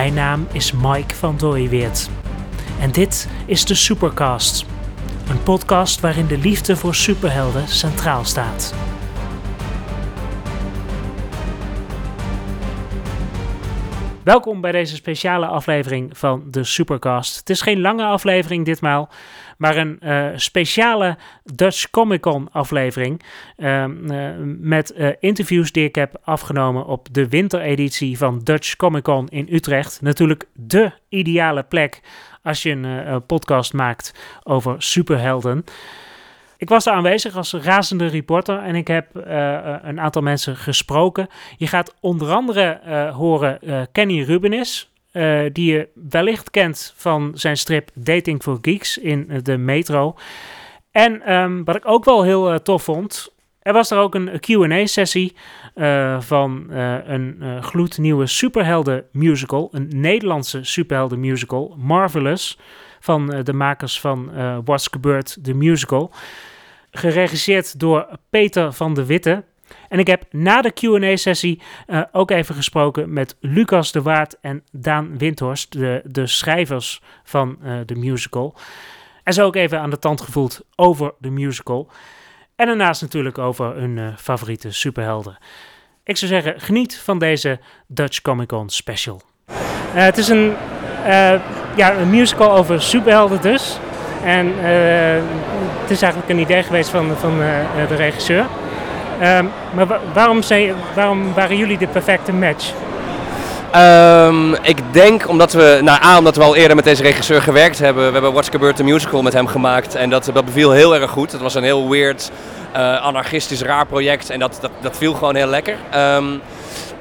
Mijn naam is Mike van Dooyeweert. En dit is de Supercast. Een podcast waarin de liefde voor superhelden centraal staat. Welkom bij deze speciale aflevering van de Supercast. Het is geen lange aflevering ditmaal, maar een uh, speciale Dutch Comic Con aflevering. Uh, uh, met interviews die ik heb afgenomen op de wintereditie van Dutch Comic Con in Utrecht. Natuurlijk de ideale plek als je een podcast maakt over superhelden. Ik was daar aanwezig als razende reporter en ik heb uh, een aantal mensen gesproken. Je gaat onder andere uh, horen Kenny Rubenis, die je wellicht kent van zijn strip Dating for Geeks in de Metro. En um, wat ik ook wel heel tof vond, er was er ook een Q&A-sessie van een gloednieuwe superhelden musical, een Nederlandse superhelden musical, Marvelous, van de makers van What's Gebeurd, de musical geregisseerd door Peter van de Witte. En ik heb na de QA-sessie uh, ook even gesproken met Lucas de Waard en Daan Windhorst, de, de schrijvers van uh, de musical. En zo ook even aan de tand gevoeld over de musical. En daarnaast natuurlijk over hun uh, favoriete superhelden. Ik zou zeggen, geniet van deze Dutch Comic Con special. het is een, ja, een musical over superhelden dus. En uh, het is eigenlijk een idee geweest van, van uh, de regisseur. Um, maar wa waarom, waarom waren jullie de perfecte match? Um, ik denk omdat we, nou A, omdat we al eerder met deze regisseur gewerkt hebben. We hebben What's Gebeurd the Musical met hem gemaakt en dat, dat beviel heel erg goed. Het was een heel weird, uh, anarchistisch, raar project en dat, dat, dat viel gewoon heel lekker. Um,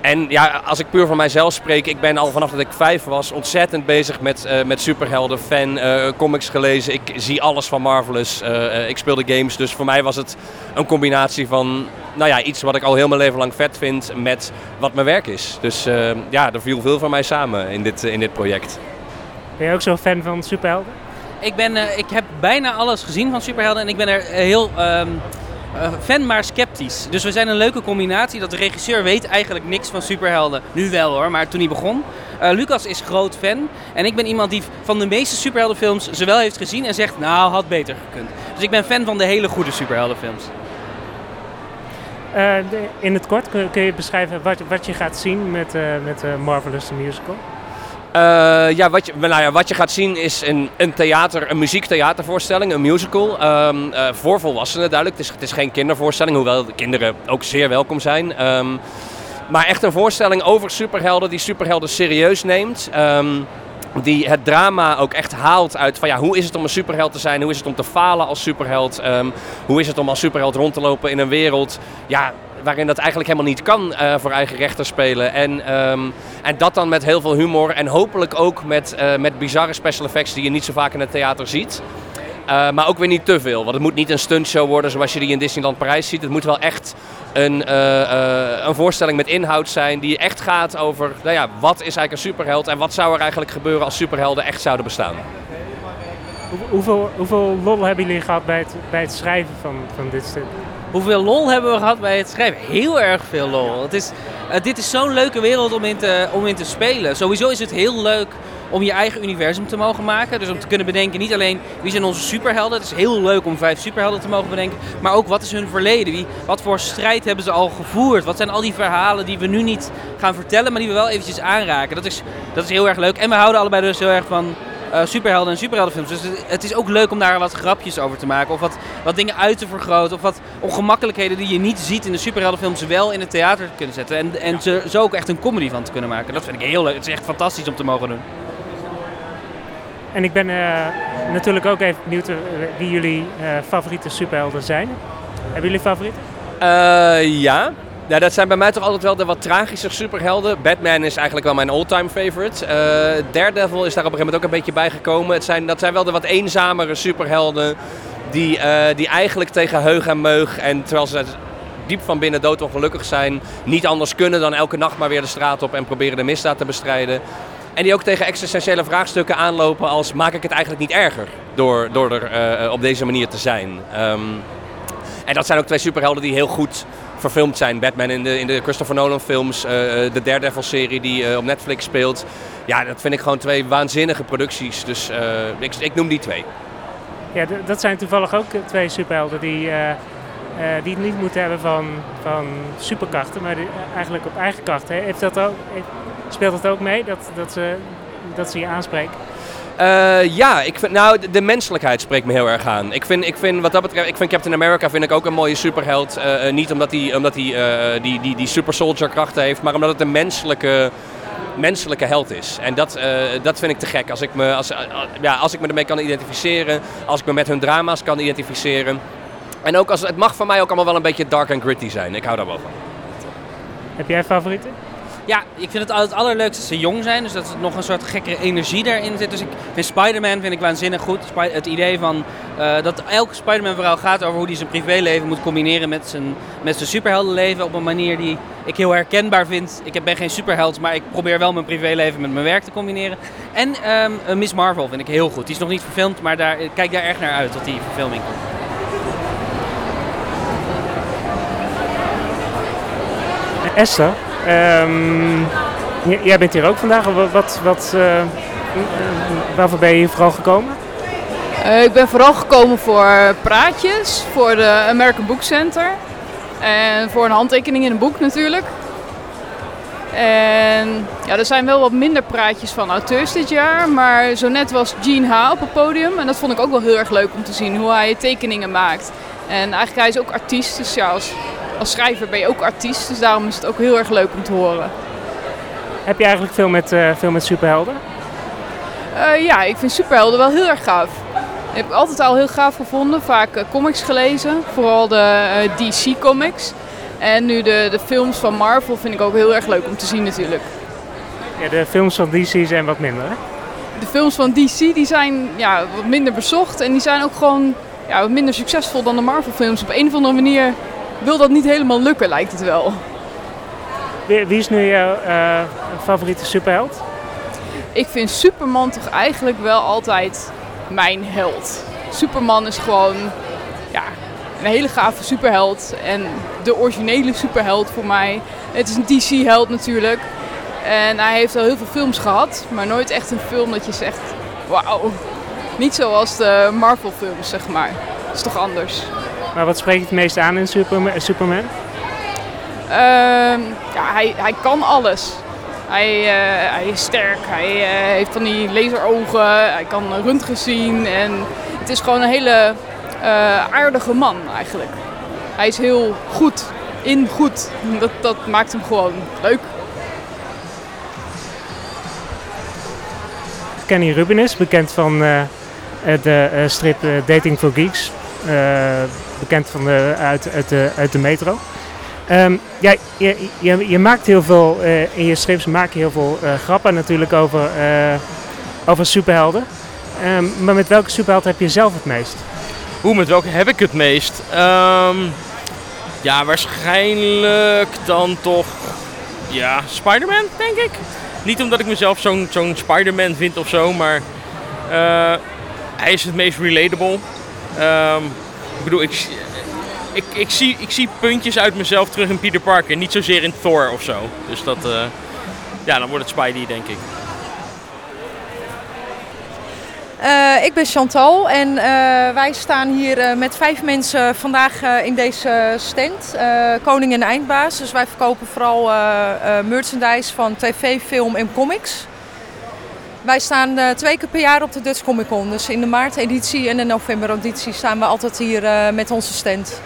en ja, als ik puur van mijzelf spreek, ik ben al vanaf dat ik vijf was ontzettend bezig met, uh, met superhelden, fan, uh, comics gelezen. Ik zie alles van Marvelous. Uh, ik speelde games, dus voor mij was het een combinatie van nou ja, iets wat ik al heel mijn leven lang vet vind met wat mijn werk is. Dus ja, er viel veel van mij samen in dit, in dit project. Ben je ook zo'n fan van superhelden? Ik, ben, ik heb bijna alles gezien van superhelden en ik ben er heel... Um uh, fan maar sceptisch. Dus we zijn een leuke combinatie dat de regisseur weet eigenlijk niks van superhelden. Nu wel hoor, maar toen hij begon. Uh, Lucas is groot fan en ik ben iemand die van de meeste superheldenfilms ze wel heeft gezien en zegt nou had beter gekund. Dus ik ben fan van de hele goede superheldenfilms. De, in het kort kun, kun, je beschrijven wat, wat je gaat zien met, met Marvelous the Musical? Uh, ja, wat je, nou ja, wat je gaat zien is een, een theater, een muziektheatervoorstelling, een musical. Um, uh, voor volwassenen duidelijk. Het is, het is geen kindervoorstelling, hoewel de kinderen ook zeer welkom zijn. Um, maar echt een voorstelling over superhelden die superhelden serieus neemt. Um, die het drama ook echt haalt uit van ja, hoe is het om een superheld te zijn? Hoe is het om te falen als superheld? hoe is het om als superheld rond te lopen in een wereld ja, waarin dat eigenlijk helemaal niet kan uh, voor eigen rechter spelen. En, um, en dat dan met heel veel humor en hopelijk ook met, uh, met bizarre special effects die je niet zo vaak in het theater ziet. Uh, maar ook weer niet te veel, want het moet niet een stuntshow worden zoals je die in Disneyland Parijs ziet. Het moet wel echt een, een voorstelling met inhoud zijn die echt gaat over nou ja, wat is eigenlijk een superheld en wat zou er eigenlijk gebeuren als superhelden echt zouden bestaan. Hoeveel, hoeveel lol hebben jullie gehad bij het, bij het schrijven van, van dit stuk? Hoeveel lol hebben we gehad bij het schrijven? Heel erg veel lol. Het is, uh, dit is zo'n leuke wereld om in, te, om in te spelen. Sowieso is het heel leuk om je eigen universum te mogen maken. Dus om te kunnen bedenken, niet alleen wie zijn onze superhelden. Het is heel leuk om vijf superhelden te mogen bedenken. Maar ook wat is hun verleden? Wie, wat voor strijd hebben ze al gevoerd? Wat zijn al die verhalen die we nu niet gaan vertellen, maar die we wel eventjes aanraken? Dat is, dat is heel erg leuk. En we houden allebei dus heel erg van uh, superhelden en superheldenfilms. Dus het is ook leuk om daar wat grapjes over te maken. Of wat, wat dingen uit te vergroten. Of wat ongemakkelijkheden die je niet ziet in de superheldenfilms wel in het theater te kunnen zetten. En, en ze, zo ook echt een comedy van te kunnen maken. Dat vind ik heel leuk. Het is echt fantastisch om te mogen doen. En ik ben uh, natuurlijk ook even benieuwd wie jullie uh, favoriete superhelden zijn. Hebben jullie favorieten? ja, ja, dat zijn bij mij toch altijd wel de wat tragische superhelden. Batman is eigenlijk wel mijn all-time favorite. Uh, Daredevil is daar op een gegeven moment ook een beetje bijgekomen. Het zijn, dat zijn wel de wat eenzamere superhelden die, uh, die eigenlijk tegen heug en meug en terwijl ze diep van binnen dood ongelukkig zijn, niet anders kunnen dan elke nacht maar weer de straat op en proberen de misdaad te bestrijden. En die ook tegen existentiële vraagstukken aanlopen als maak ik het eigenlijk niet erger door, door er uh, op deze manier te zijn. Um, en dat zijn ook twee superhelden die heel goed verfilmd zijn. Batman in de, in de Christopher Nolan films, uh, de Daredevil-serie die op Netflix speelt. Ja, dat vind ik gewoon twee waanzinnige producties. Dus ik, ik noem die twee. Ja, dat zijn toevallig ook twee superhelden die die het niet moeten hebben van, van superkrachten, maar die, eigenlijk op eigen krachten. Heeft dat ook, speelt dat ook mee, dat, dat, ze, dat ze je aanspreken? Uh, ja, ik vind, nou, de, menselijkheid spreekt me heel erg aan. Ik vind, ik vind wat dat betreft, ik vind Captain America vind ik ook een mooie superheld. Uh, niet omdat hij omdat die, die, die, die super soldier krachten heeft, maar omdat het een menselijke, menselijke held is. En dat, dat vind ik te gek. Als ik, me, als, ja, als ik me ermee kan identificeren, als ik me met hun drama's kan identificeren. En ook als, het mag voor mij ook allemaal wel een beetje dark en gritty zijn. Ik hou daar wel van. Heb jij favorieten? Ja, ik vind het altijd het allerleukste dat ze jong zijn. Dus dat er nog een soort gekkere energie daarin zit. Dus ik vind Spider-Man vind ik waanzinnig goed. Het idee van uh, dat elke Spider-Man verhaal gaat over hoe hij zijn privéleven moet combineren met zijn, met zijn superheldenleven. Op een manier die ik heel herkenbaar vind. Ik ben geen superheld, maar ik probeer wel mijn privéleven met mijn werk te combineren. En um, Miss Marvel vind ik heel goed. Die is nog niet verfilmd, maar daar, ik kijk daar erg naar uit tot die verfilming komt. Um, jij bent hier ook vandaag. Wat, wat, uh, waarvoor ben je hier vooral gekomen? Uh, ik ben vooral gekomen voor praatjes, voor de American Book Center. En voor een handtekening in een boek natuurlijk. En ja, er zijn wel wat minder praatjes van auteurs dit jaar. Maar zo net was Gene H. op het podium. En dat vond ik ook wel heel erg leuk om te zien, hoe hij tekeningen maakt. En eigenlijk hij is ook artiest, dus ja, als als schrijver ben je ook artiest. Dus daarom is het ook heel erg leuk om te horen. Heb je eigenlijk veel met, uh, veel met superhelden? Uh, ja, ik vind superhelden wel heel erg gaaf. Ik heb altijd al heel gaaf gevonden. Vaak uh, comics gelezen. Vooral de DC comics. En nu de, de films van Marvel vind ik ook heel erg leuk om te zien natuurlijk. Ja, de films van DC zijn wat minder hè? De films van DC die zijn ja, wat minder bezocht. En die zijn ook gewoon ja, wat minder succesvol dan de Marvel films. Op een of andere manier wil dat niet helemaal lukken, lijkt het wel. Wie, wie is nu jouw uh, favoriete superheld? Ik vind Superman toch eigenlijk wel altijd mijn held. Superman is gewoon ja, een hele gave superheld. En de originele superheld voor mij. Het is een DC-held natuurlijk. En hij heeft al heel veel films gehad, maar nooit echt een film dat je zegt: wauw. Niet zoals de Marvel-films, zeg maar. Dat is toch anders. Maar wat spreekt het meest aan in Superman? Ehm, ja, hij, hij kan alles. Hij, uh, hij is sterk, hij uh, heeft van die laserogen, hij kan röntgen zien. En het is gewoon een hele uh, aardige man eigenlijk. Hij is heel goed, in goed. Dat, dat maakt hem gewoon leuk. Kenny Rubinus, bekend van de strip Dating for Geeks bekend van de, uit, de, uit de metro. Um, ja, je, je, je, maakt heel veel, uh, in je strips maak je heel veel uh, grappen natuurlijk over, uh, over superhelden. Um, maar met welke superheld heb je zelf het meest? Hoe, met welke heb ik het meest? Um, ja, waarschijnlijk dan toch ja, Spider-Man, denk ik. Niet omdat ik mezelf zo'n zo'n Spider-Man vind of zo, maar hij is het meest relatable. Ik ik, ik, zie, ik zie puntjes uit mezelf terug in Peter Parker. Niet zozeer in Thor of zo. Dus dat, uh, ja, dan wordt het Spidey, denk ik. Uh, ik ben Chantal en uh, wij staan hier met vijf mensen vandaag in deze stand, Koning en Eindbaas. Dus wij verkopen vooral merchandise van tv, film en comics. Wij staan uh, twee keer per jaar op de Dutch Comic Con. Dus in de maart-editie en de november-editie staan we altijd hier uh, met onze stand.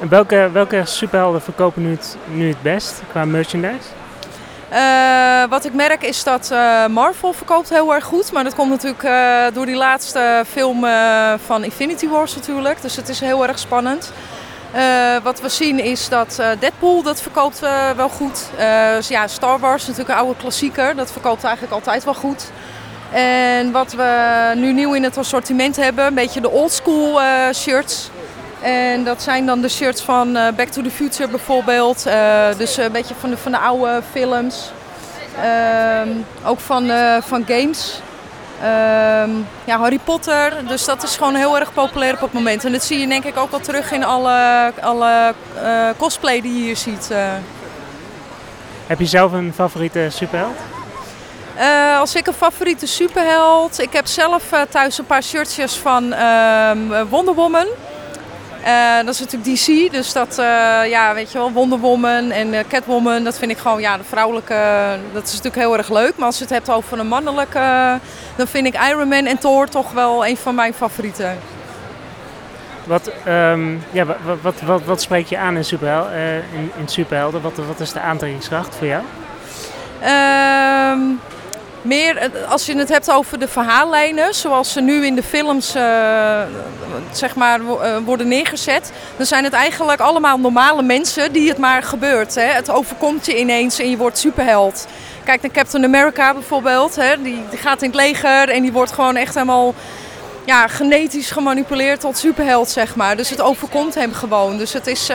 En welke, welke superhelden verkopen nu het, nu het best qua merchandise? Uh, wat ik merk is dat Marvel verkoopt heel erg goed. Maar dat komt natuurlijk door die laatste film van Infinity Wars natuurlijk. Dus het is heel erg spannend. Uh, wat we zien is dat uh, Deadpool, dat verkoopt uh, wel goed. Dus ja, Star Wars natuurlijk een oude klassieker. Dat verkoopt eigenlijk altijd wel goed. En wat we nu nieuw in het assortiment hebben, een beetje de old school shirts. En dat zijn dan de shirts van Back to the Future bijvoorbeeld. dus een beetje van de, van de oude films. Ehm, ook van, van games. Ehm, ja, Harry Potter. Dus dat is gewoon heel erg populair op het moment. En dat zie je denk ik ook wel terug in alle, alle eh, cosplay die je hier ziet. eh. Heb je zelf een favoriete superheld? Eh, als ik een favoriete superheld. Ik heb zelf thuis een paar shirtjes van ehm, Wonder Woman. Eh, dat is natuurlijk DC, dus dat, eh, ja, weet je wel, Wonder Woman en eh, Catwoman, dat vind ik gewoon, ja, de vrouwelijke, dat is natuurlijk heel erg leuk. Maar als je het hebt over een mannelijke, dan vind ik Iron Man en Thor toch wel een van mijn favorieten. Wat, ehm, ja, wa- wa- wat, wat, wat, spreek je aan in, superhel, in, in superhelden? Wat, wat is de aantrekkingskracht voor jou? Ehm, meer eh, als je het hebt over de verhaallijnen, zoals ze nu in de films eh, zeg maar, eh, worden neergezet, dan zijn het eigenlijk allemaal normale mensen die het maar gebeurt. Hè. Het overkomt je ineens en je wordt superheld. Kijk naar Captain America bijvoorbeeld, hè. Die, die gaat in het leger en die wordt gewoon echt helemaal ja, genetisch gemanipuleerd tot superheld, zeg maar. Dus het overkomt hem gewoon. Dus het is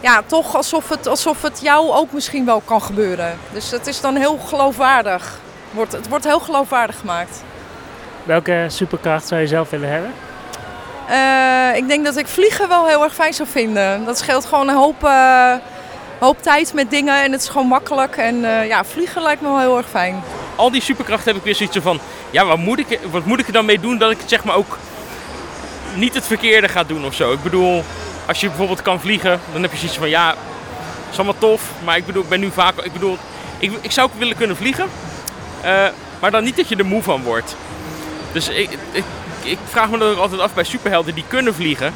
ja, toch alsof het, alsof het jou ook misschien wel kan gebeuren. Dus het is dan heel geloofwaardig. Wordt, het wordt heel geloofwaardig gemaakt. Welke superkracht zou je zelf willen hebben? Eh, ik denk dat ik vliegen wel heel erg fijn zou vinden. Dat scheelt gewoon een hoop, eh, hoop tijd met dingen en het is gewoon makkelijk. En eh, ja, vliegen lijkt me wel heel erg fijn. Al die superkrachten heb ik weer zoiets van, ja, wat moet, ik, wat moet ik er dan mee doen dat ik zeg maar ook niet het verkeerde ga doen of zo. Ik bedoel, als je bijvoorbeeld kan vliegen, dan heb je zoiets van, ja, is allemaal tof, maar ik bedoel, ik ben nu vaak, ik bedoel, ik, ik zou ook willen kunnen vliegen, eh, maar dan niet dat je er moe van wordt. Dus ik, ik, ik vraag me dan ook altijd af bij superhelden die kunnen vliegen,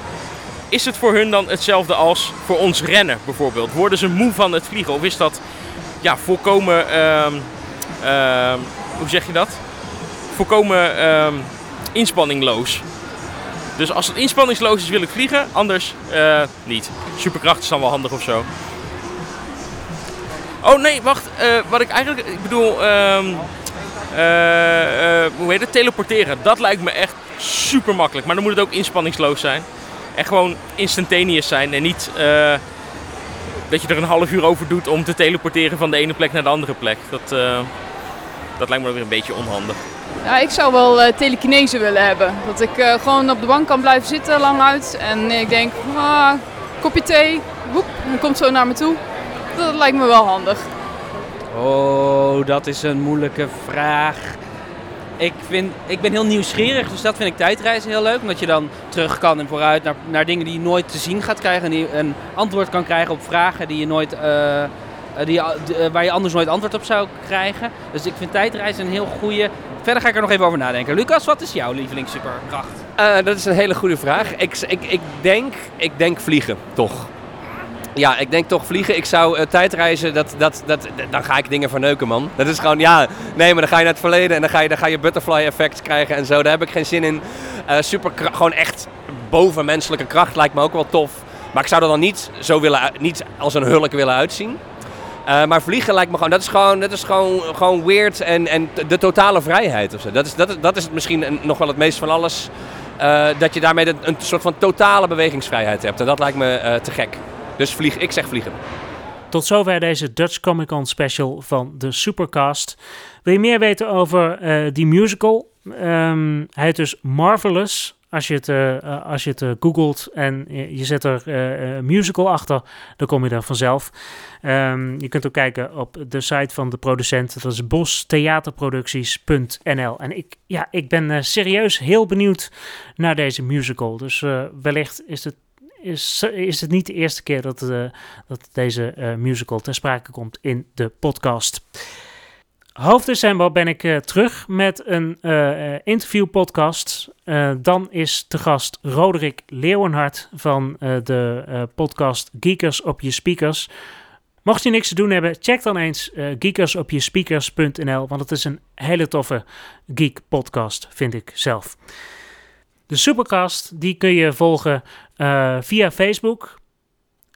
is het voor hun dan hetzelfde als voor ons rennen bijvoorbeeld? Worden ze moe van het vliegen of is dat ja, volkomen, ehm, ehm, hoe zeg je dat? Volkomen ehm, inspanningloos. Dus als het inspanningsloos is wil ik vliegen, anders eh, niet. Superkracht is dan wel handig of zo. Oh nee, wacht. eh, wat ik eigenlijk, ik bedoel, ehm, eh, hoe heet het? Teleporteren. Dat lijkt me echt super makkelijk. Maar dan moet het ook inspanningsloos zijn. En gewoon instantaneous zijn en niet dat je er een half uur over doet om te teleporteren van de ene plek naar de andere plek. Dat, dat lijkt me ook weer een beetje onhandig. Ja, ik zou wel eh, telekinese willen hebben. Dat ik eh, gewoon op de bank kan blijven zitten lang uit. En ik denk, ah, kopje thee, woep, en komt zo naar me toe. Dat lijkt me wel handig. Oh, dat is een moeilijke vraag. Ik, vind, ik ben heel nieuwsgierig, dus dat vind ik tijdreizen heel leuk. Omdat je dan terug kan en vooruit naar, naar dingen die je nooit te zien gaat krijgen. En die een antwoord kan krijgen op vragen die je nooit, eh, die, waar je anders nooit antwoord op zou krijgen. Dus ik vind tijdreizen een heel goede. Verder ga ik er nog even over nadenken. Lucas, wat is jouw lievelingssuperkracht? Eh, dat is een hele goede vraag. Ik, ik, ik, denk, ik denk vliegen, toch. Ja, ik denk toch vliegen. Ik zou eh, tijdreizen, dat, dat, dat, dan ga ik dingen verneuken, man. Dat is gewoon, ja, nee, maar dan ga je naar het verleden en dan ga je, dan ga je butterfly effect krijgen en zo. Daar heb ik geen zin in. Eh super, gewoon echt bovenmenselijke kracht lijkt me ook wel tof. Maar ik zou er dan niet, zo willen, niet als een hulk willen uitzien. Eh, maar vliegen lijkt me gewoon, dat is gewoon, dat is gewoon, gewoon weird en, en de totale vrijheid. Of zo. Dat, is, dat, dat is misschien nog wel het meest van alles. eh, dat je daarmee een, soort van totale bewegingsvrijheid hebt. En dat lijkt me eh, te gek. Dus vlieg, ik zeg vliegen. Tot zover deze Dutch Comic Con special van de Supercast. Wil je meer weten over die musical? Ehm, hij heet dus Marvelous. Als je het, eh, eh, als je het eh, googelt en je, zet er eh, musical achter, dan kom je er vanzelf. Ehm, je kunt ook kijken op de site van de producent. Dat is bostheaterproducties.nl. En ik, ja, ik ben serieus heel benieuwd naar deze musical. Dus wellicht is het, is, is het niet de eerste keer dat, dat deze musical ter sprake komt in de podcast. Half december ben ik eh, terug met een eh, interviewpodcast. Dan is te gast Roderick Leeuwenhart van de podcast Geekers op je speakers. Mocht je niks te doen hebben, check dan eens geekersopjespeakers.nl, want het is een hele toffe geek podcast, vind ik zelf. De Supercast, die kun je volgen via Facebook.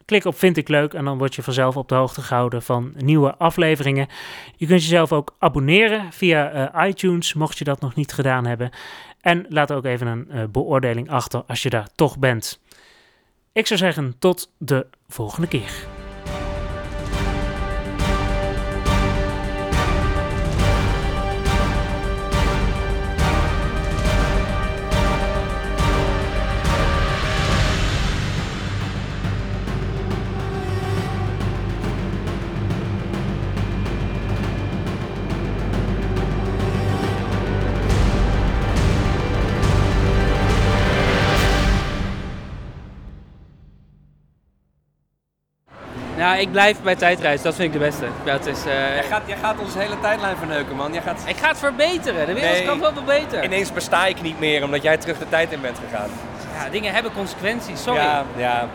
Klik op Vind ik leuk en dan word je vanzelf op de hoogte gehouden van nieuwe afleveringen. Je kunt jezelf ook abonneren via eh, iTunes, mocht je dat nog niet gedaan hebben. En laat ook even een eh, beoordeling achter als je daar toch bent. Ik zou zeggen, tot de volgende keer. Nou, ik blijf bij tijdreis. Dat vind ik de beste. Ja, het is, eh, Jij gaat, jij gaat onze hele tijdlijn verneuken, man. Jij gaat... Ik ga het verbeteren. De wereld Nee. kan wel verbeteren. Ineens besta ik niet meer omdat jij terug de tijd in bent gegaan. Ja, dingen hebben consequenties. Sorry. Ja, ja.